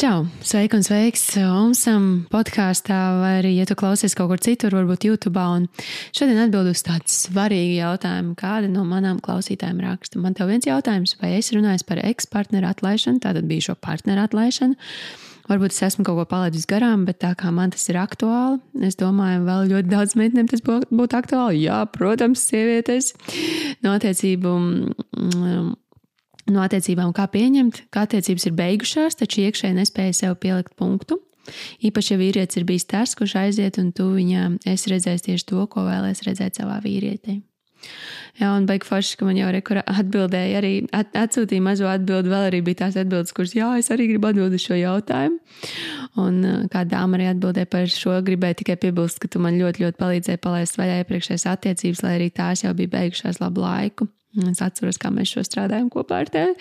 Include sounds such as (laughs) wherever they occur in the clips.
Čau! Sveiki un sveiks Omsam podkāstā, vai arī, ja tu klausies kaut kur citur, varbūt YouTube. Un šodien atbildu uz tādu svarīgu jautājumu, kāda no manām klausītājiem raksta. Man te viens jautājums, vai es runāju par ekspartneru atlaišanu, tātad bijušo partneru atlaišanu. Varbūt es esmu kaut ko palaidis garām, bet tā kā man tas ir aktuāli, es domāju, vēl ļoti daudz meitenēm tas būtu aktuāli. Jā, protams, sievietes no attiecību mm, no attiecībām, kā pieņemt, ka attiecības ir beigušās, taču iekšēji nespēja sev pielikt punktu. Īpaši, ja vīrietis ir bijis tas, kurš aiziet, un tu viņam esi redzējis tieši to, ko vēlēs redzēt savā vīrietī. Jā, un beig forši, ka man jau rekurā atbildēja, arī at, atsūtīja mazo atbildi. Vēl arī bija tās atbildes, kuras, jā, es arī gribu atbildēt šo jautājumu. Un kā dāma arī atbildēja par šo, gribēju tikai piebilst, ka tu man ļoti, ļoti palīdzēji palaist vaļā iepriekšējās attiecības, lai arī tās jau bija beigušās labu laiku. Es atceros, kā mēs šo strādājām kopā ar tevi.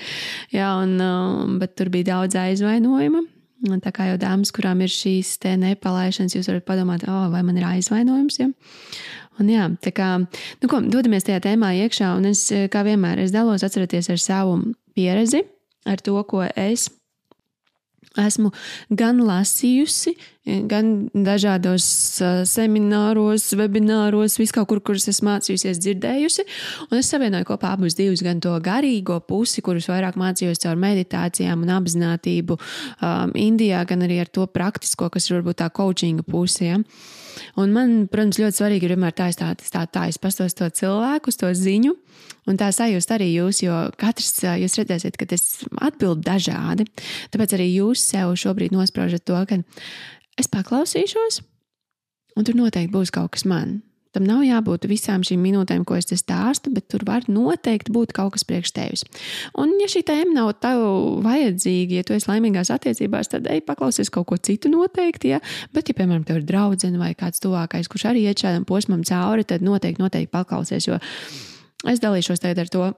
Jā, un, um, bet tur bija daudz aizvainojuma. Tā kā jau dāmas, kurām ir šīs nepalaišanas, jūs varat padomāt, oh, vai man ir aizvainojums. Ja? Un jā, tā kā nu, ko, dodamies tajā tēmā iekšā, un es, kā vienmēr, es dalos atceroties ar savu pieredzi, ar to, ko es Esmu gan lasījusi, gan dažādos semināros, webināros, viskaur kur, kurus esmu mācījusies, dzirdējusi. Un es savienoju kopā abus divus, gan to garīgo pusi, kurus vairāk mācījos caur meditācijām un apziņotību um, Indijā, gan arī ar to praktisko, kas ir varbūt tā coachinga pusē. Ja? Un man, protams, ļoti svarīgi ir vienmēr tā, tā, tā, tā es pastos to cilvēku, to ziņu, un tā sajūst arī jūs, jo katrs jūs redzēsiet, ka tas atbild dažādi. Tāpēc arī jūs sev šobrīd nospraužat to, ka es paklausīšos, un tur noteikti būs kaut kas man. Tam nav jābūt visām šīm minūtēm, ko es te stāstu, bet tur var noteikti būt kaut kas priekš tevis. Un, ja šī tēma nav tev vajadzīga, ja tu esi laimīgās attiecībās, tad ej paklausies kaut ko citu noteikti. Ja? Bet, ja, piemēram, tev ir draudzene vai kāds tuvākais, kurš arī iet šādam posmam cauri, tad noteikti, noteikti paklausies. Jo es dalīšos tagad ar to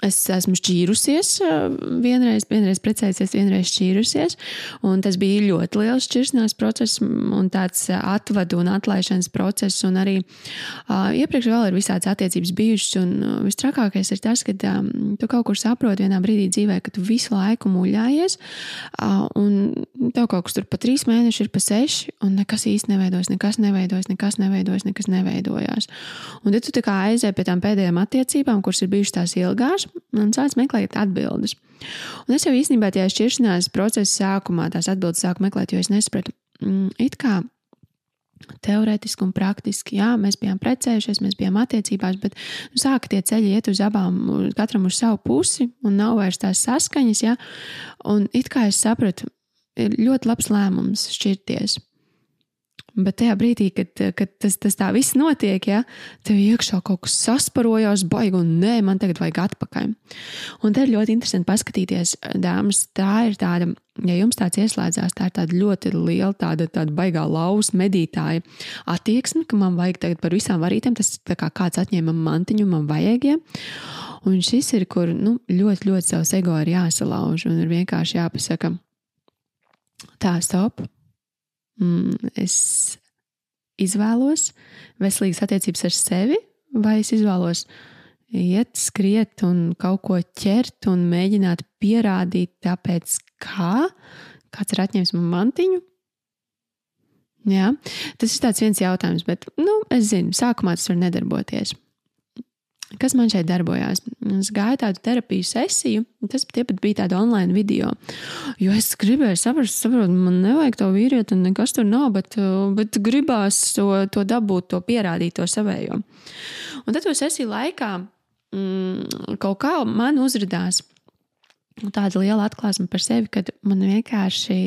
Es esmu šķīrusies, vienreiz, vienreiz precējusies, vienreiz šķīrusies. Tas bija ļoti liels šķiršanās process, un tāds atvadu un atlaišanas process. Un arī uh, iepriekš vēl ir visādas attiecības bijušas. Un uh, vistrakākais ir tas, ka um, tu kaut kur saproti vienā brīdī dzīvē, ka tu visu laiku muļājies, uh, un tev kaut kas tur pa trīs mēneši ir pa seši, un nekas īsti neveidojas, nekas neveidojas, nekas neveidojas, nekas neveidojās. Un tad tu aizēji pie tām pēdējām attiecībām, kuras ir bijušas tās ilgās un sāc meklēt atbildes. Un es jau īstenībā tajā šķiršanās procesa sākumā tās atbildes sāku meklēt, jo es nesapratu, mm, it kā teorētiski un praktiski. Jā, mēs bijām precējušies, mēs bijām attiecībās, bet nu, sāka tie ceļi iet uz abām, katram uz savu pusi, un nav vairs tās saskaņas. Jā, un it kā es sapratu, ir ļoti labs lēmums šķirties. Bet tajā brīdī, kad, kad tas, tas tā viss notiek, ja tev iekšā kaut kas sasparojās, baigi, un nē, man tagad vajag atpakaļ. Un te ir ļoti interesanti paskatīties, dāmas, tā ir tāda, ja jums tāds ieslēdzās, tā ir tāda ļoti liela, tāda, tāda baigā lausa medītāja attieksme, ka man vajag tagad par visām varītēm, tas tā kā kāds atņēma mantiņu, man vajag. Ja? Un šis ir, kur nu, ļoti, ļoti savs ego ir jāsalauž un ir vienkārši jāpasaka, tā, stop mm, es izvēlos veselīgas attiecības ar sevi, vai es izvēlos iet, skriet un kaut ko ķert un mēģināt pierādīt, tāpēc kā kāds ir atņēmis man mantiņu. Jā, tas ir viens jautājums, bet nu, es zinu, sākumā tas var nedarboties. Kas man šeit darbojās? Es gāju tādu terapiju sesiju, tas pat bija tāda online video. Jo es gribēju saprast, saprot, man nevajag to vīrieti, un nekas tur nav, bet, bet gribās to, to dabūt, to pierādīt, to savējo. Un tad to sesiju laikā mm, kaut kā man uzrādījās tāda liela atklāsme par sevi, ka man vienkārši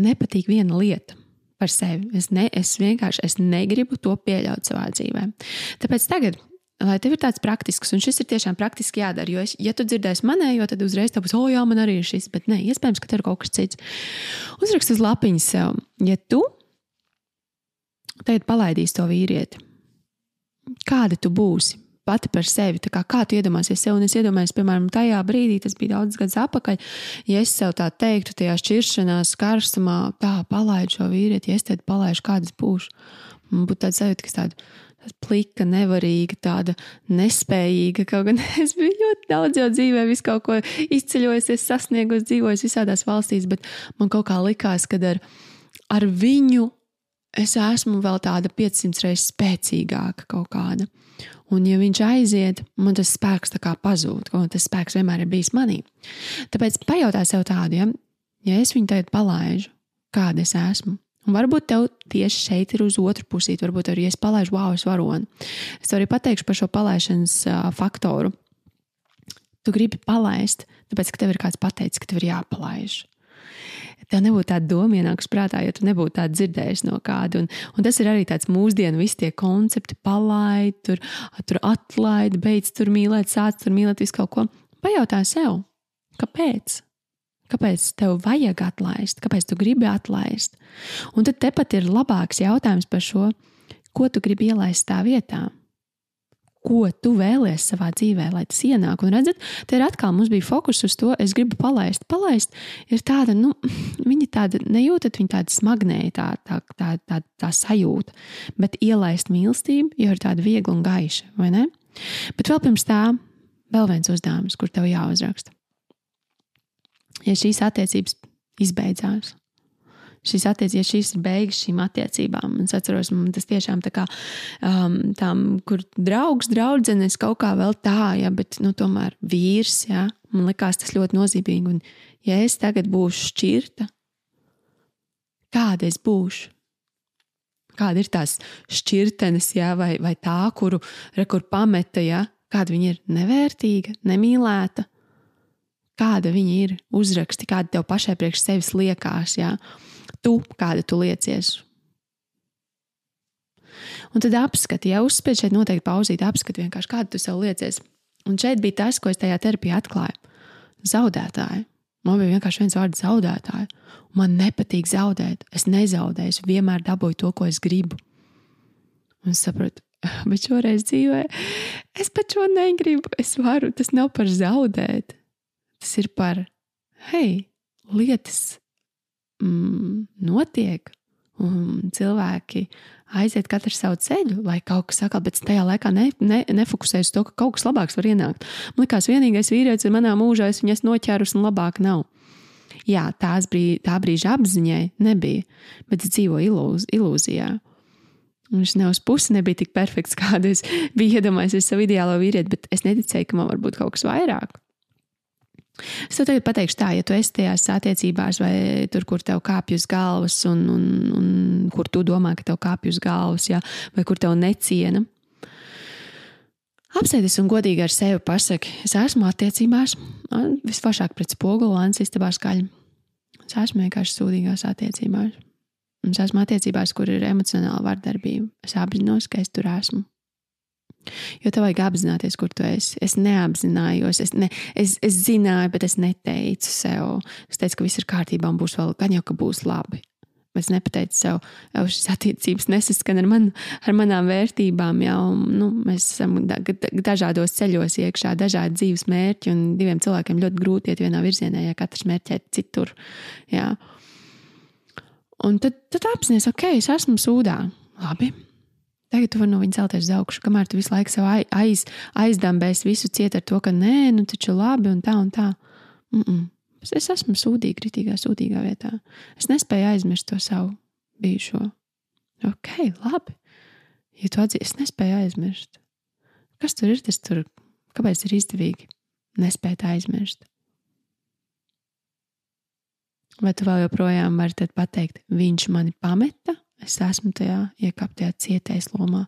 nepatīk viena lieta. Es, ne, es vienkārši es negribu to pieļaut savā dzīvē. Tāpēc tagad lai tev ir tāds praktisks, un šis ir tiešām praktiski jādara. Jo, es, ja tu dzirdēsi manējo, tad uzreiz tev būs, oh, jā, man arī ir šis, bet nē, iespējams, ka tev ir kaut kas cits. Uzrakst uz lapiņas sev, ja tu tagad palaidīsi to vīrieti, kāda tu būsi? Pati par sevi, kā, kā tu iedomāsies sev, un es iedomājos, piemēram, tajā brīdī, tas bija daudz gadus atpakaļ, ja es sev tā teiktu, tajā šķiršanās, karstumā, tā palaidu šo vīrieti, ja es tad palaidu, kādas būšu. Man būtu tāds sajūta, ka tāda plika, nevarīga, tāda nespējīga. Kaut gan (laughs) es biju ļoti daudz jau dzīvē, visu kaut ko izceļojusies, sasniegusi, dzīvojis visādās valstīs, bet man kaut kā likās, ka ar, ar viņu es esmu vēl tāda 500 reizes spēcīgāka kaut kāda. Un, ja viņš aiziet, man tas spēks tā kā pazūd, un tas spēks vienmēr ir bijis manī. Tāpēc pajautā sev tādu, ja, ja es viņu tagad palaidu, kāda es esmu, Un varbūt tev tieši šeit ir uz otru pusi, varbūt arī es palaidu, wow, es varu. Es tev arī pateikšu par šo palaišanas uh, faktoru. Tu gribi palaist, tāpēc, ka tev ir kāds pateicis, ka tev ir jāpalaiž. Tev nebūtu tāda doma ienākusi prātā, ja tu nebūtu tāda dzirdējis no kāda. Un, un tas ir arī tāds mūsdienu, visi tie koncepti, palaid, tur, tur atlaid, beidz tur mīlēt, sāc tur mīlēt visu kaut ko. Pajautā sev, kāpēc? Kāpēc tev vajag atlaist, kāpēc tu gribi atlaist? Un tad tepat ir labāks jautājums par šo, ko tu gribi ielaist tā vietā. Ko tu vēlies savā dzīvē, lai tas ienāk? Un redzat, te ir atkal mums bija fokus uz to, es gribu palaist. Palaist ir tāda, nu, (laughs) viņi tāda nejūtat, viņi tāda smagnēja, tā, tā, tā, tā, tā sajūta. Bet ielaist mīlestību jau ir tāda viegla un gaiša, vai ne? Bet vēl pirms tā, vēl viens uzdevums, kur tev jāuzraksta ja šīs attiecības izbeidzās. Šīs attiecības, ja šīs ir beigas šīm attiecībām, es atceros, man tas tiešām tā kā um, tam, kur draugs, draudzenes kaut kā vēl tā, ja, bet nu, tomēr vīrs, ja, man likās tas ļoti nozīmīgi. Un, ja es tagad būšu šķirta, kāda es būšu? Kāda ir tās šķirtenes, ja, vai, vai tā, kuru rekur pameta, ja, kāda viņa ir nevērtīga, nemīlēta, kāda viņa ir, uzraksti, kāda tev pašai priekš sevis liekas, jā, tu, kāda tu liecies. Un tad apskati, ja uzspēj šeit noteikti pauzīt, apskati vienkārši, kāda tu sev liecies. Un šeit bija tas, ko es tajā terapijā atklāju. Zaudētāji. Man bija vienkārši viens vārds zaudētāji. Man nepatīk zaudēt. Es nezaudēju, es vienmēr dabūju to, ko es gribu. Un es saprotu, (laughs) bet šoreiz dzīvē es pat šo negribu. Es varu, tas nav par zaudēt. Tas ir par, hei, lietas mm, notiek, un cilvēki aiziet katrs savu ceļu, lai kaut kas sakā, bet tajā laikā ne, ne, nefokusējas to, ka kaut kas labāks var ienākt. Man liekas, vienīgais vīrietis ir manā mūžā, es viņas noķērus un labāk nav. Jā, tās brīd, tā brīža apziņai nebija, bet es dzīvoju ilūz, ilūzijā. Viņš ne uz pusi nebija tik perfekts, (laughs) kādu es biju iedomājies savu ideālo vīrieti, bet es neticēju, ka man var būt kaut kas vairāk. Es tev tagad pateikšu tā, ja tu esi tajās attiecībās, vai tur, kur tev kāpj uz galvas, un, un, un kur tu domā, ka tev kāpj uz galvas, ja, vai kur tev neciena. Apsēdies un godīgi ar sevi pasaki, es esmu attiecībās, visforšāk pret spoguli, lāns istabā skaļi. Es esmu vienkārši sūdīgās attiecībās. Es esmu attiecībās, kur ir emocionāla vardarbība. Es apzinos, ka es tur esmu. Jo tev vajag apzināties, kur tu esi. Es neapzinājos, es, ne, es, es zināju, bet es neteicu sev. Es teicu, ka viss ir kārtībā un būs vēl, gan jau, ka būs labi. Es nepateicu sev, ka šis attiecības nesaskan ar, man, ar manām vērtībām. Jau, nu, mēs esam dažādos ceļos iekšā, dažādi dzīves mērķi, un diviem cilvēkiem ļoti grūti iet vienā virzienā, ja katrs mērķē citur. Jā. Un tad, tad apzināties, ok, es esmu sūdā. Labi, Tagad tu vari no viņa celties uz augšu, kamēr tu visu laiku sev aiz, aizdambēs, visu ciet ar to, ka nē, nu taču labi un tā un tā. Mm -mm. Es esmu sūdīga, kritīgā, sūdīgā vietā. Es nespēju aizmirst to savu bijušo. Ok, labi. Ja tu atzīsti, es nespēju aizmirst. Kas tur ir? Tas tur, kāpēc ir izdevīgi nespēt aizmirst? Vai tu vēl joprojām vari pateikt, viņš mani pameta, Es esmu tajā iekāptajā cietējas lomā.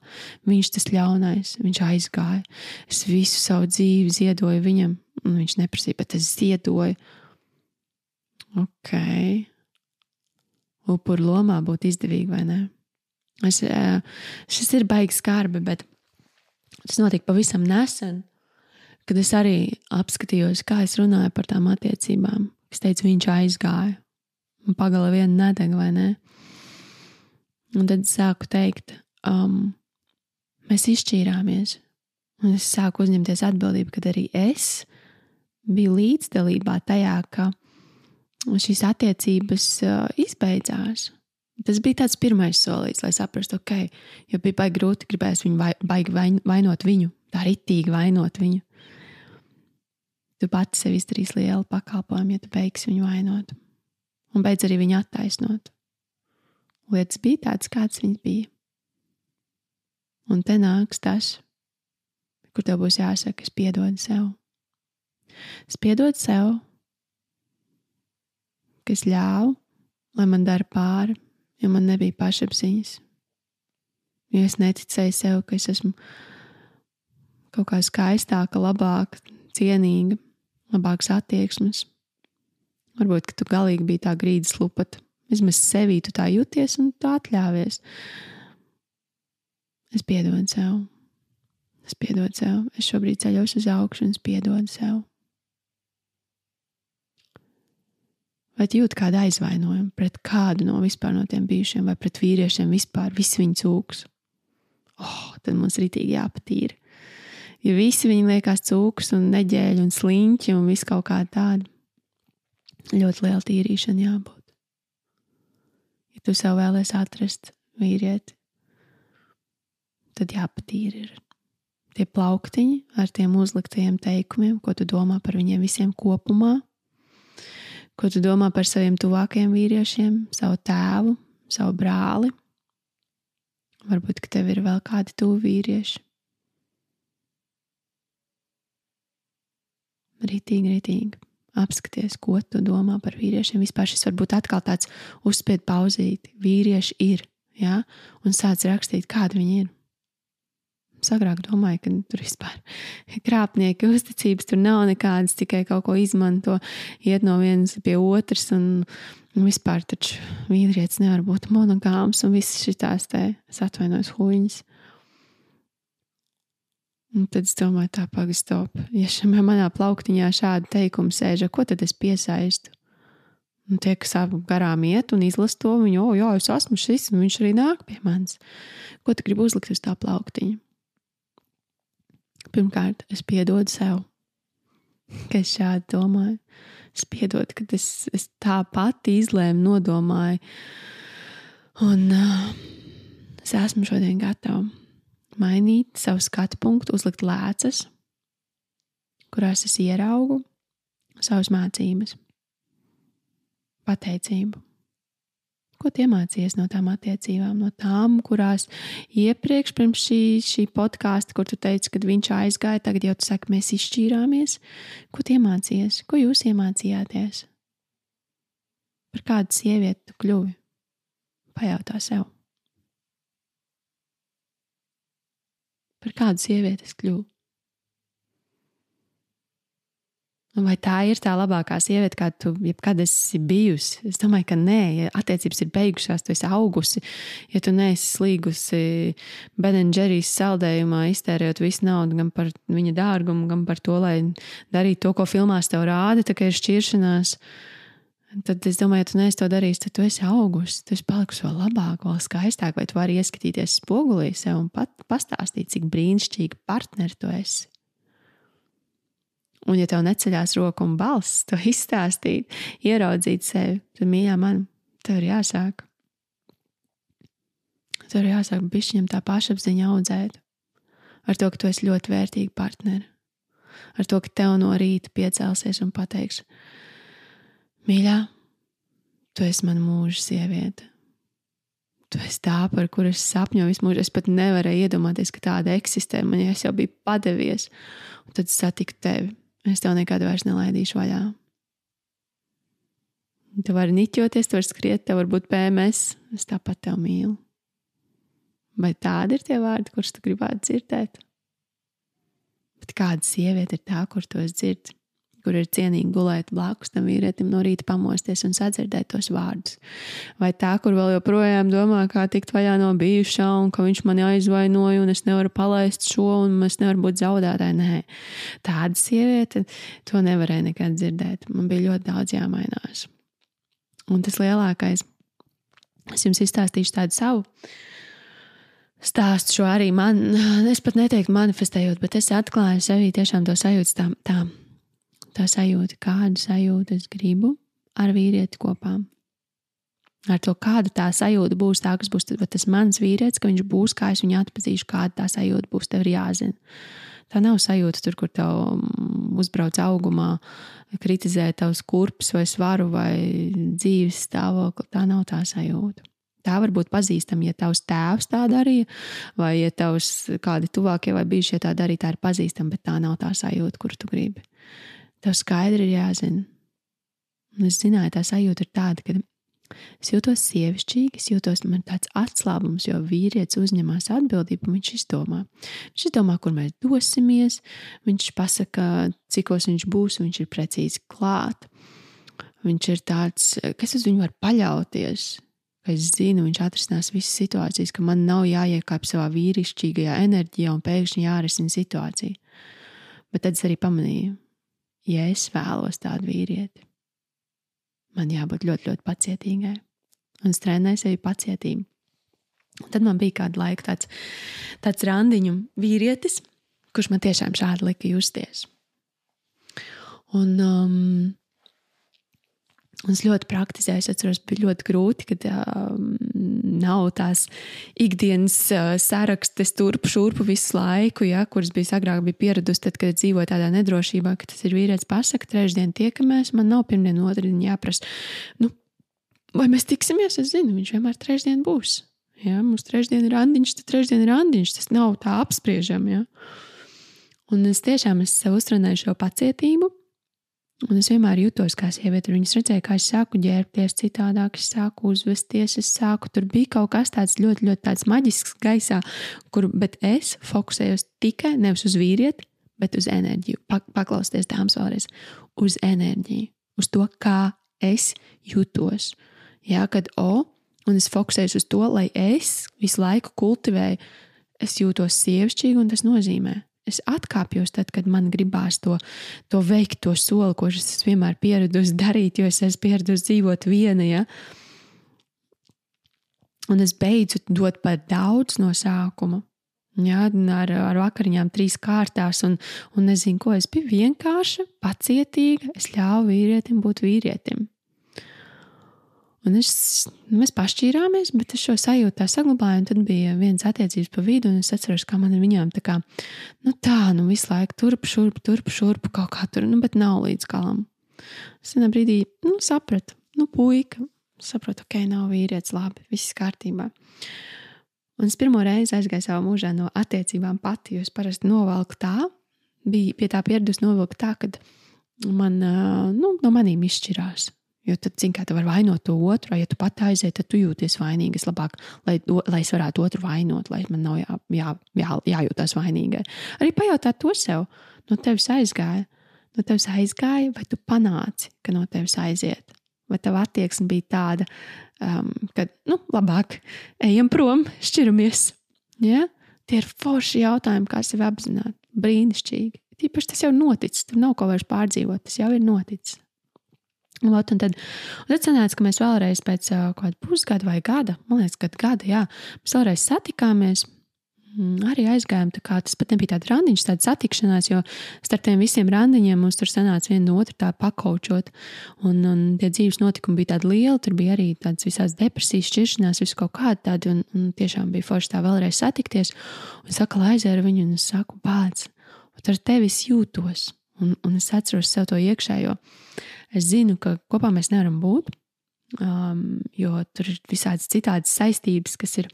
Viņš tas ļaunais, viņš aizgāja. Es visu savu dzīvi ziedoju viņam, un viņš neprasīja, bet es ziedoju. Ok. Upuru lomā būtu izdevīgi, vai ne? Es, šis ir baigs skarbi, bet tas notika pavisam nesen, kad es arī apskatījos, kā es runāju par tām attiecībām. Es teicu, viņš aizgāja. Un pagala viena nedega, vai ne? Un tad sāku teikt, um, mēs izšķīrāmies. Un es sāku uzņemties atbildību, kad arī es biju līdzdalībā tajā, ka šīs attiecības uh, izbeidzās. Tas bija tāds pirmais solīts, lai saprastu, ok, jo bija baigi grūti gribēs viņu vai, baigi vainot viņu, tā ritīgi vainot viņu. Tu pati sev izdarīsi lielu pakalpojumu, ja tu beigsi viņu vainot. Un beidz arī viņu attaisnot. Lietas bija tādas, kādas viņas bija. Un te nāks tas, kur tev būs jāsaka, es piedodu sev. Es piedodu sev, ka es ļāvu, lai man dara pāri, jo man nebija pašapziņas. Jo es neticēju sev, ka es esmu kaut kā skaistāka, labāka, cienīga, labākas attieksmes. Varbūt, ka tu galīgi biji tā grīdas lupata. Vismaz sevī tu tā jūties un tā atļāvies. Es piedodu sev. Es piedodu sev. Es šobrīd ceļos uz augšu un es piedodu sev. Vai jūt kādu aizvainojumu pret kādu no vispār no tiem bijušiem, vai pret vīriešiem vispār, visu viņu cūkus? Oh, tad mums rītīgi jāpatīra. Ja visi viņi liekas cūkus un neģēļi un sliņķi un viss kaut kā tāda, ļoti liela tīrīšana jābūt. Tu sev vēlēsi atrast vīrieti, tad jāpatīra ir tie plauktiņi ar tiem uzliktajiem teikumiem, ko tu domā par viņiem visiem kopumā Ko tu domā par saviem tuvākajiem vīriešiem, savu tēvu, savu brāli? Varbūt, ka tev ir vēl kādi tuvi vīrieši. Rītīgi, rītīgi. Apskaties, ko tu domā par vīriešiem. Vispār šis var būt atkal tāds uzspied pauzīti. Vīrieši ir, ja? un sāc rakstīt, kādi viņi ir. Agrāk domāju, ka tur vispār (laughs) krāpnieki uzticības tur nav nekādas, tikai kaut ko izmanto, iet no vienas pie otras. Un, un vispār taču vīrietis nevar būt monogāms un visas šīs te, es atvainojos, huīņas. Un tad es domāju, tā pagaidi, stop. Ja šajā manā plauktiņā šādi teikumi sēž, ko tad es piesaistu? Un tie, kas garām iet un izlasa to, viņi, oh, jā, es esmu šis, un viņš arī nāk pie manis. Ko tu gribi uzlikt uz tā plauktiņa? Pirmkārt, es piedodu sev, ka es šādi domāju. Es piedodu, ka es, es tā pati izlēmu, nodomāju. Un uh, es esmu šodien gatava mainīt savu skatu punktu, uzlikt lēcas, kurās es ieraugu savas mācības, pateicību. Ko tu iemācījies no tām attiecībām, no tām, kurās iepriekš, pirms šī, šī podkāsta, kur tu teici, ka viņš aizgāja, tagad jau tu saki, mēs izšķīrāmies. Ko tu iemācījies? Ko jūs iemācījāties? Par kādu sievieti tu kļuvi? Pajautā sev. Par kādu sievieti es kļuvu? Vai tā ir tā labākā sieviete, kāda tu jebkad esi bijusi? Es domāju, ka nē, ja attiecības ir beigušās, tu esi augusi. Ja tu neesi slīgusi Benedžerijas saldējumā, iztērējot visu naudu gan par viņa dārgumu, gan par to, lai darītu to, ko filmās tev rāda, tā kā ir šķiršanās. Tad es domāju, ja tu neesi to darījis, tad tu esi augusi. Tu esi palikusi vēl labāk, vēl skaistāk, vai tu vari ieskatīties spogulī sev un pat pastāstīt, cik brīnišķīgi partneri tu esi. Un, ja tev neceļās roka un balss, to (laughs) izstāstīt, ieraudzīt sevi, tad, mīļā, man, tev ir jāsāk. Tev ir jāsāk bišķiņam tā pašapziņa audzēt. Ar to, ka tu esi ļoti vērtīgi partneri. Ar to, ka tev no rīta piecelsies un pateiks, mīļā, tu esi mana mūža sieviete. Tu esi tā, par kuru es sapņoju visu mūžu. Es pat nevarēju iedomāties, ka tāda eksistē. Man jau, jau bija padevies, un tad satiku tevi Es tev nekad vairs nelaidīšu vaļā. Tu vari niķoties, tu vari skriet, tev var būt PMS. Es tāpat tevi mīlu. Vai tādi ir tie vārdi, kurus tu gribētu dzirdēt? Bet kāda sieviete ir tā, kur to dzird? Kur ir cienīgi gulēt blakus tam vīrietim, no rīta pamosties un sadzirdēt tos vārdus. Vai tā, kur vēl joprojām domā, kā tikt vaļā no bijušā, un ka viņš mani aizvainoja, un es nevaru palaist šo, un es nevaru būt zaudētāji. Nē, tāda sieviete to nevarēja nekad dzirdēt. Man bija ļoti daudz jāmainās. Un tas lielākais, es jums izstāstīšu tādu savu stāstu šo arī man, es pat neteiktu manifestējot, bet es atklāju sevī tiešām to sajūtu tā, tā tā sajūta, kādu sajūtu es gribu ar vīrieti kopā. Ar to, kāda tā sajūta būs, tā, kas būs tas mans vīrietis, ka viņš būs, kā es viņu atpazīšu, kāda tā sajūta būs, tev ir jāzina. Tā nav sajūta tur, kur tev mm, uzbrauc augumā, kritizē tavs kurpes vai svaru vai dzīves stāvokli. Tā nav tā sajūta. Tā var būt pazīstama, ja tavs tēvs tā darīja, vai ja tavs kādi tuvākie vai bijušie tā darīja, tā ir pazīstama, bet tā nav tā sajūta, kuru tu gribi. Tev skaidri ir jāzina. Un es zināju, tā sajūta ir tāda, ka Es jūtos sievišķīgi, es jūtos man tāds atslābums, jo vīrietis uzņemas atbildību, viņš izdomā. Viņš izdomā, kur mēs dosimies, viņš pasaka, cikos viņš būs, viņš ir precīzi klāt. Viņš ir tāds, kas uz viņu var paļauties. Es zinu, viņš atrisinās visas situācijas, ka man nav jāiekāpj savā vīrišķīgajā enerģijā un pēkšņi jārisina situācija. Bet tad es arī pamanīju, ja es vēlos tādu vīrieti, man jābūt ļoti, ļoti pacietīgai. Un es trenēju sevi pacietību. Un tad man bija kāda laika tāds, tāds randiņu vīrietis, kurš man tiešām šādi lika justies. Un, um, Un es ļoti praktizēju, es atceros, bija ļoti grūti, kad um, nav tās ikdienas uh, sarakstes turpu šurpu visu laiku, ja, kuras bija agrāk bija pieradusi, tad, kad dzīvoju tādā nedrošībā, ka tas ir vīrietis pasaka, trešdien tiekamies, man nav pirmdien, otrdien jāprasa. Nu, vai mēs tiksimies? Es zinu, viņš vienmēr trešdien būs. Ja, mums trešdien ir randiņš, tad trešdien ir randiņš. Tas nav tā apspriežam. Ja. Un es tiešām es sev uztrenēju šo pacietību. Un es vienmēr jutos kā sieviete. Viņas redzēja, kā es sāku ģērbties citādāk, es sāku uzvesties, es sāku tur bija kaut kas tāds ļoti, ļoti tāds maģisks gaisā, kur, es fokusējos tikai nevis uz vīrieti, bet uz enerģiju. Paklausieties, dāmas, vēlreiz uz enerģiju, uz to, kā es jutos. Jā, kad o, un es fokusējos uz to, lai es visu laiku kultivēju, es jūtos sievišķīgi, un tas nozīmē, es atkāpjos tad, kad man gribās to, to veikt, to soli, ko es esmu vienmēr pieradusi darīt, jo es esmu pieradusi dzīvot viena. Ja? Un es beidzu dot par daudz no sākuma. Jā, ar, ar vakariņām trīs kārtās, un, un nezinu, ko es biju vienkārša, pacietīga. Es ļāvu vīrietim būt vīrietim. Un es, mēs pašķīrāmies, bet es šo sajūtu tā saglabāju. Tad bija viens attiecības pa vidu, un es atceros, kā man ar viņām tā kā, nu tā, nu visu laiku turp, šurp, turp, šurp, kaut kā tur, nu, bet nav līdz galam. Es vienā brīdī, nu, sapratu, nu, puika, saprotu, ok, nav vīrietis, labi, viss kārtībā. Un es pirmo reizi aizgāju savā mūžā no attiecībām pati, jo es parasti novelku tā, bija pie tā pieradusi novilkt tā, ka man, nu, no manīm izšķirās. Jo tad, zini, kā tu vari vainot to otru, ja tu pat aizies, tad tu jūties vainīgs. Labāk, lai, lai es varētu otru vainot, lai man nav jā, jā, jā, jājūtas vainīgai. Arī pajautāt to sev, no tevis aizgāja, no tevis aizgāja, vai tu panāci, ka no tevis aiziet. Vai tava attieksme bija tāda, um, ka, nu, labāk, ejam prom, šķiramies. Ja? Tie ir forši jautājumi, kā sevi apzināt. Brīnišķīgi. Tīpaši tas jau noticis, tur nav ko vairs pārdzīvot, tas jau ir noticis. Lot, un tad, un tad sanāca, ka mēs vēlreiz pēc uh, kaut kāda pusgada vai gada, man liekas, kad gada, jā, mēs vēlreiz satikāmies. Mm, arī aizgājām, tā kā tas pat nebija tāds randiņš, tāds satikšanās, jo starp tiem visiem randiņiem mums tur sanāca viena no otra tā pakaučot. Un, un tie dzīves notikumi bija tādi lieli, tur bija arī tādas visās depresijas, šķiršanās, visu kaut kāda tāda, un, un tiešām bija forši tā vēlreiz satikties. Un saka, lai aizēru viņu, un es saku, bāc, un ar tevi jūtos. Un, un es atceros sev to iekšējo. Es zinu, ka kopā mēs nevaram būt, um, jo tur ir visādas citādas saistības, kas ir.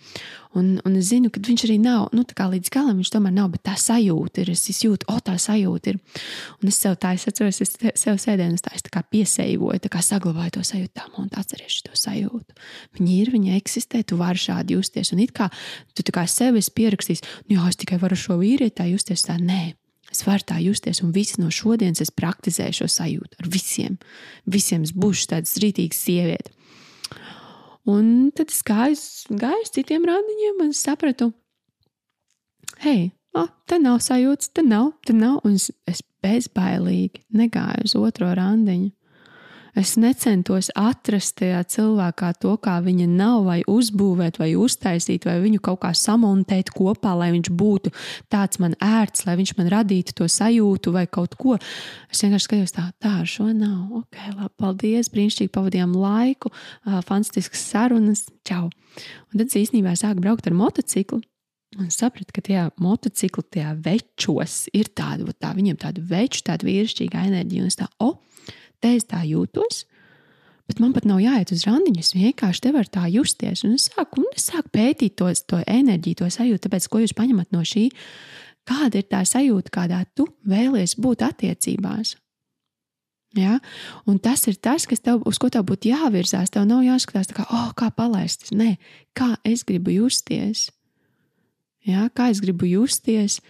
Un, un es zinu, ka viņš arī nav nu, līdz galam, viņš tomēr nav, bet tā sajūta ir. Es jūtu, o, tā sajūta ir. Un es sev tā, es atceros, es sev sēdēju, tā es tā kā piesējoju, tā kā saglabāju to sajūtu, tā, un atceries to sajūtu. Viņi ir, viņi eksistē, tu vari šādi justies. Un it kā tu kā sevi pierakstīs, nu, jā, es tikai varu šo vīrieti tā justies, tā nē. Es varu tā justies, un visi no šodienas es praktizēju šo sajūtu ar visiem. Visiem es būšu tāds rītīgs sieviete. Un tad es gāju, gāju uz citiem randiņiem, un sapratu, hei, oh, te nav sajūtas, te nav, te nav. Un es, es bezbailīgi negāju uz otro randiņu. Es necentos atrast tajā cilvēkā to, kā viņa nav, vai uzbūvēt, vai uztaisīt, vai viņu kaut kā samontēt kopā, lai viņš būtu tāds man ērts, lai viņš man radītu to sajūtu vai kaut ko. Es vienkārši skatos, tā, tā ar šo nav. Ok, labi, paldies, brīnišķīgi pavadījām laiku, fantastiskas sarunas, čau! Un tad es īstenībā sāku braukt ar motociklu. Un sapratu, ka tajā motociklu, tajā večos ir tāda, tā, viņiem tāda veču, tāda vīrišķīga enerģija. Un es tā, oh, te es tā jūtos. Bet man pat nav jāiet uz randiņu, es vienkārši te varu tā justies. Un es sāku, un es sāku pētīt to, to enerģiju, to sajūtu, tāpēc, ko jūs paņemat no šī, kāda ir tā sajūta, kādā tu vēlies būt attiecībās. Ja? Un tas ir tas, tev, uz ko tev būtu jāvirzās. Tev nav jāskatās, kā, oh, kā palaist. Nē, kā es gribu justies. Ja? Kā es gribu justies,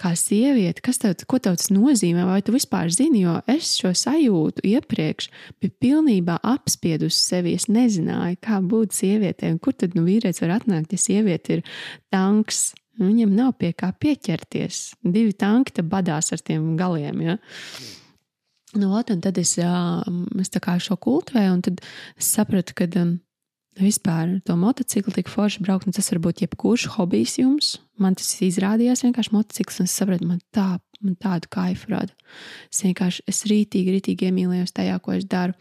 kā sieviete, kas tev, ko tev tas nozīmē, vai tu vispār zini, jo es šo sajūtu iepriekš biju pilnībā apspiedusi sevi. Es nezināju, kā būt sievietei, un kur tad nu vīrietis var atnākt, ja sieviete ir tanks. Viņam nav pie kā pieķerties. Divi tanki te badās ar tiem galiem. Ja? Nu, ot, un tad es, es šo kultivēju, un tad sapratu, ka um, vispār to motociklu tik forši braukt, un tas var būt jebkurš hobijs jums. Man tas izrādījās vienkārši motocikls, un es sapratu, man, tā, man tādu kaifu rada. Es vienkārši es rītīgi, rītīgi iemīlējos tajā, ko es daru.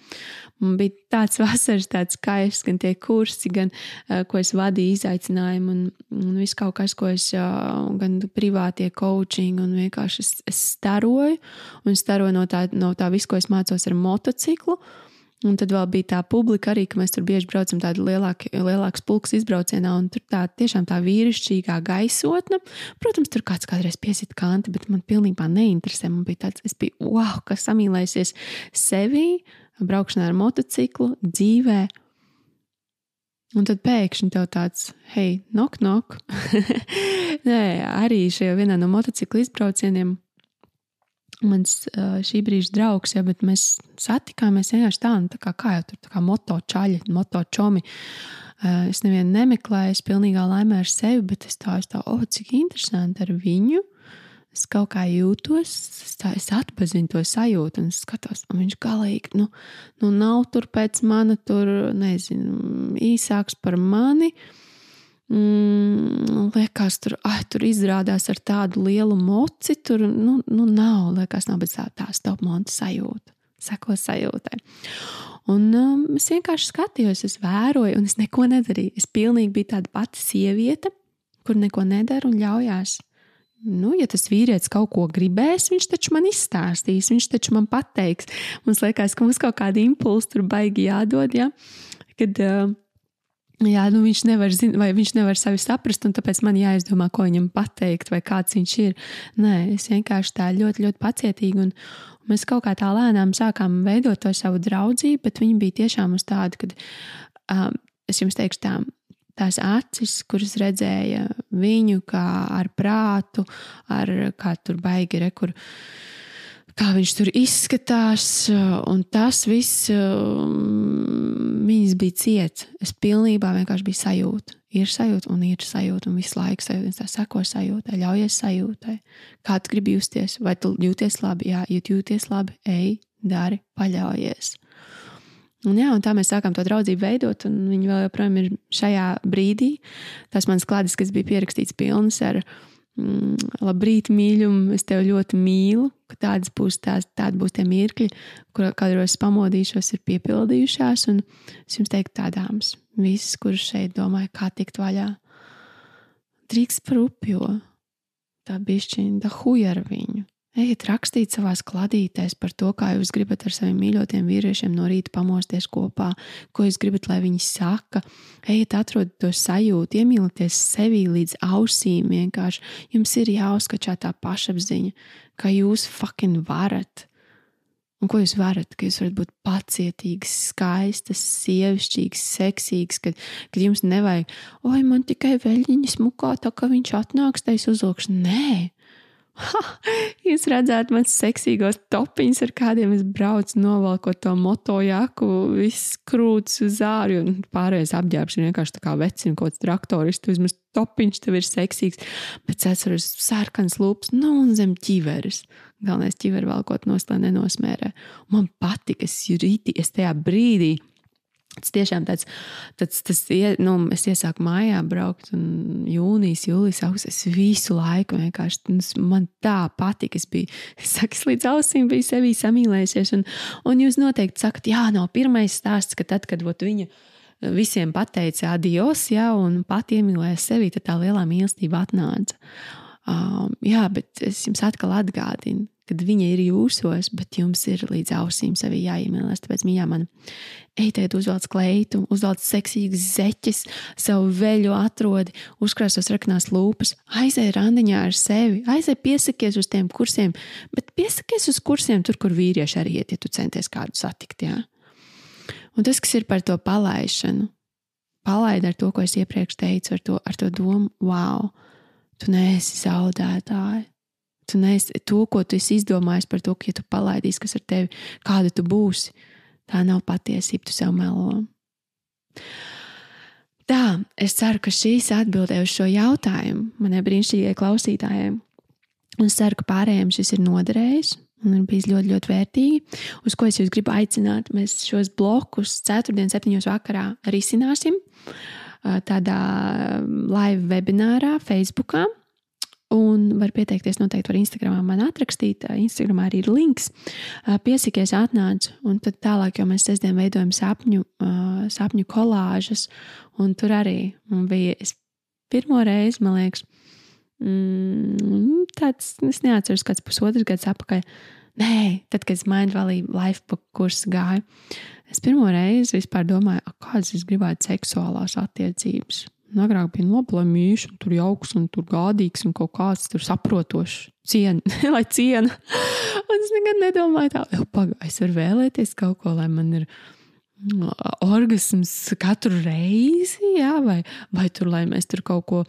Man bija tāds (laughs) vasaras, tāds kaifs, gan tie kursi, gan uh, ko es vadīju, izaicinājumi, un, un viss kaut kas, ko es, uh, gan privātie coaching, un vienkārši es, es staroju, un staroju no tā, no tā visu, ko es mācos ar motociklu. Un tad vēl bija tā publika arī, ka mēs tur bieži braucam tādu lielāku, lielāku spulku izbraucienā, un tur tā tiešām tā vīrišķīgā gaisotne. Protams, tur kāds kādreiz piesita kanti, bet man pilnībā neinteresē. Man bija tāds, es biju, wow, kas samīlēsies sevī, braukšanā ar motociklu, dzīvē. Un tad pēkšņi tev tāds, hei, nok, nok. (laughs) Nē, arī šajā vienā no motociklu izbraucieniem mans šī brīža draugs, ja, bet mēs satikāmies vienkārši tā, nu, tā kā, kā jau tur, kā moto čaļi, moto čomi. Es nevienu nemeklēju, es pilnīgā laimē ar sevi, bet es tā, es tā, oh, cik interesanti ar viņu. Es kaut kā jūtos, es, tā, es atpazinu to sajūtu, un es skatos, un viņš galīgi, nu, nu nav tur pēc mana, tur, nezinu, īsāks par mani. Uh, Mm, liekas, tur, ah, tur izrādās ar tādu lielu moci. Tur nu, nu nav, liekas, nav tā, tā stopmonta sajūta. Seko sajūtai. Un um, es vienkārši skatījos, es vēroju, un es neko nedarīju. Es pilnīgi biju tāda pati sieviete, kur neko nedara un ļaujās. Nu, ja tas vīrietis kaut ko gribēs, viņš taču man izstāstīs, viņš taču man pateiks. Mums liekas, ka mums kaut kāda impulsa tur baigi jādod. Ja? Kad, uh, Jā, nu viņš nevar zināt, vai viņš nevar sevi saprast, un tāpēc man jāizdomā, ko viņam pateikt, vai kāds viņš ir. Nē, es vienkārši tā ļoti, ļoti pacietīgi, un, un mēs kaut kā tā lēnām sākām veidot to savu draudzību, bet viņi bija tiešām uz tādu, ka um, es jums teikšu tā. Tās acis, kuras redzēja viņu kā ar prātu, ar kā tur baigi rekur, kā viņš tur izskatās, un tas viss viņas bija ciets. Es pilnībā vienkārši biju sajūta. Ir sajūta, un ir sajūta, un visu laiku sajūta. Tā seko sajūtai, ļaujies sajūtai. Kā tu gribi justies? Vai tu jūties labi? Jā, ja jūties labi, ej, dari, paļaujies. Un, jā, un tā mēs sākām to draudzību veidot, un viņi vēl joprojām ir šajā brīdī. Tas mans klādes, kas bija pierakstīts pilns ar viņa labrīt, mīļum, es tevi ļoti mīlu, ka tādas būs, tās, tādi būs tie mirkļi, kur kādreiz pamodīšos, ir piepildījušās. Un es jums teiktu, tādāms, visas, kuras šeit domāju, kā tikt vaļā, drīkst par upjo, tā bišķiņa, da huja ar viņu. Ejiet rakstīt savā kladītēs par to, kā jūs gribat ar saviem mīļotiem vīriešiem no rīta pamosties kopā, ko jūs gribat, lai viņi saka. Ejiet, atrodiet to sajūtu, iemīlieties sevi līdz ausīm. Vienkārši jums ir jāuzskačā tā pašapziņa, ka jūs fucking varat. Un ko jūs varat? Ka jūs varat būt pacietīgs, skaistas, sievišķīgs, seksīgs, kad, kad jums nevajag, oi, man tikai veļņiņa smukā, tā kā viņš atnāks, tai uzlūkšu. Nē, Ha, (laughs) jūs redzat, man seksīgos topiņus, ar kādiem es braucu, novelkot to motojaku, viss krūts uz āru, un pārējais apģērbs ir vienkārši tā kā vecina kaut kāds traktoris, tu vismaz topiņš tev ir seksīgs, bet atceros sarkans lūps, nu un zem ķiveres. Galvenais ķivervalkot nost, lai nenosmērē. Man patika, es rīti, es tajā brīdī. Tas tiešām tāds, tāds tas, nu, es iesāku mājā braukt, un jūnijas, jūlijas, augusts. Es visu laiku vienkārši, nu, man tā patika. Es biju, es līdz ausīm biju sevī samīlējusies. Un, un jūs noteikti sakat, jā, nav pirmais stāsts, ka tad, kad ot, viņa visiem pateica adios, jā, un pat iemīlēja sevi, tad tā lielā mīlestība atnāca. Um, jā, bet es jums atkal atgādinu, kad viņa ir jūsos, bet jums ir līdz ausīm sevi jāiemīlēs. Tāpēc, mīļā, man ejiet, uzvelc kleitu, uzvelc seksīgas zeķes, savu veļu atrodi, uzkrāsos raknās lūpas, aizej randiņā ar sevi, aizej piesakies uz tiem kursiem, bet piesakies uz kursiem tur, kur vīrieši arī iet, ja tu centies kādu satikt. Jā. Un tas, kas ir par to palaišanu, palaid ar to, ko es iepriekš teicu, ar to, ar to domu, wow! Tu neesi zaudētāji. Tu neesi to, ko tu esi izdomājis par to, ka, ja tu palaidīsi, kas ar tevi, kāda tu būsi, tā nav patiesība, tu sev melo. Tā, es ceru, ka šīs atbildēja uz šo jautājumu manai brīnišķīgajai klausītājai. Un es ceru, ka pārējiem šis ir noderējis un ir bijis ļoti, ļoti vērtīgi. Uz ko es jūs gribu aicināt? Mēs šos blokus ceturtdien, septiņos vakarā risināsim. Tādā live webinārā, Facebookā. Un var pieteikties noteikti var Instagramā man atrakstīt. Instagramā arī ir links. Piesakies, atnāc, un tad tālāk, jo mēs sestdien veidojam sapņu, sapņu kolāžas, un tur arī bija pirmo reizi, man liekas, mm, tāds, es neatceros, kāds pusotrs gads atpakaļ. Nē, tad, kad es Mind Valley Life kursu gāju, Es pirmo reizi vispār domāju, kādas es gribētu seksuālās attiecības. Agrāk bija noplēmījuši, un tur jauks, un tur gādīgs, un kaut kāds tur saprotošs, cien, (laughs) lai ciena. un es nekad nedomāju, tā, jau pagaidi, es varu vēlēties kaut ko, lai man ir orgasms katru reizi, jā, vai, vai tur, lai mēs tur kaut ko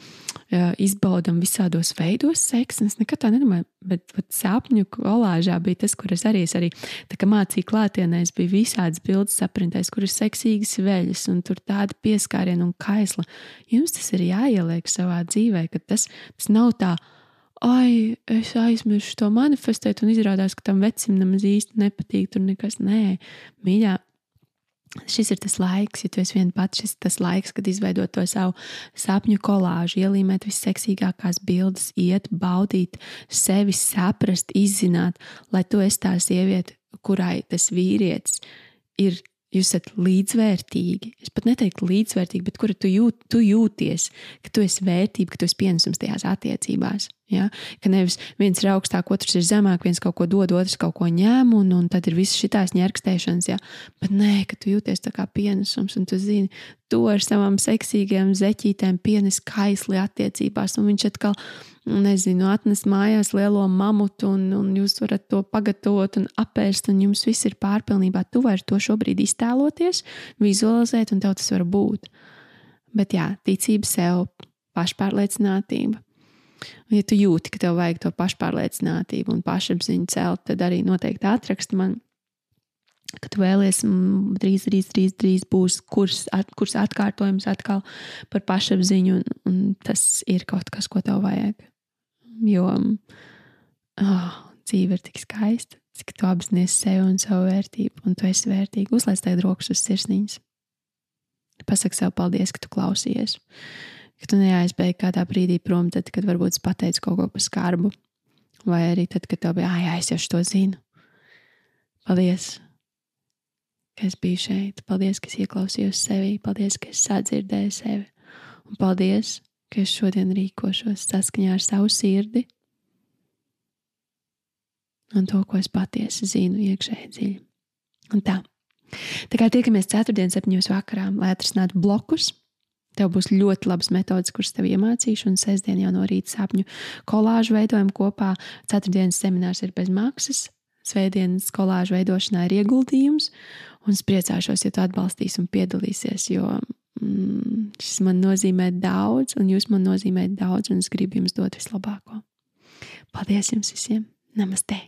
jā, izbaudām visādos veidos, seksu. Es nekad tā nedomāju, bet, bet sapņu kolāžā bija tas, kur es arī, es arī mācīju klātienē, es biju visādas bildes saprintējis, kur ir seksīgas veļas, un tur tāda pieskāriena un kaisla. Jums tas ir jāieliek savā dzīvē, ka tas, tas nav tā. Ai, es aizmirsu to manifestēt, un izrādās, ka tam vecim nemaz īsti nepatīk. Tur nekas, nē, mīļā, Šis ir tas laiks, ja tu esi viens pats, šis ir tas laiks, kad izveidot to savu sapņu kolāžu, ielīmēt visseksīgākās bildes, iet, baudīt sevi, saprast, izzināt, lai tu esi tā sieviete, kurai tas vīrietis ir jūs esat līdzvērtīgi. Es pat neteiktu līdzvērtīgi, bet kura tu, jūt, tu jūties, ka tu esi vērtība, ka tu esi pienesums tajās attiecībās. Ja? Ka nevis viens ir augstāk, otrs ir zemāk, viens kaut ko dod, otrs kaut ko ņem, un, un tad ir visas šīs ņērkstēšanas. Ja? Bet nē, ka tu jūties kā pienesums, un tu zini, to ar savām seksīgām zeķītēm pienes kaisli attiecībās, un viņš atkal nezinu, atnest mājās lielo mamutu, un, un jūs varat to pagatavot un apēst, un jums viss ir pārpilnībā. Tu vari to šobrīd iztēloties, vizualizēt, un tev tas var būt. Bet jā, ticība sev, pašpārliecinātība. Ja tu jūti, ka tev vajag to pašpārliecinātību un pašapziņu celt, tad arī noteikti atraksti man ka tu vēlies, drīz, drīz, drīz, drīz būs kurs, at, kurs atkārtojums atkal par pašapziņu, un, un tas ir kaut kas, ko tev vajag. Jo oh, dzīve ir tik skaista, cik tu apzinājies sevi un savu vērtību, un tu esi vērtīga. Uzliec tagad rokas uz sirsniņas. Pasaki sev paldies, ka tu klausies, ka tu neaizbēgi kādā brīdī prom, tad, kad varbūt es pateicu kaut ko par skarbu, vai arī tad, kad tev bija, ah, jā, es jau to zinu. Paldies! ka es biju šeit. Paldies, ka es ieklausījos sevi. Paldies, ka es sadzirdēju sevi. Un paldies, ka es šodien rīkošos saskaņā ar savu sirdi un to, ko es patiesi zinu iekšēji dziļi. Un tā. Tā kā tiekamies ceturtdienas, septiņos vakarā, lai atrisinātu blokus, tev būs ļoti labas metodas, kuras tev iemācīšu, un sestdien jau no rīta sapņu kolāžu veidojam kopā. Ceturtdienas seminārs ir bez maksas, svētdienas kolāžu veidošanā ir ieguldījums, Un es priecāšos, ja tu atbalstīsi un piedalīsies, jo mm, šis man nozīmē daudz, un jūs man nozīmējat daudz, un es gribu jums dot vislabāko. Paldies jums visiem! Namaste!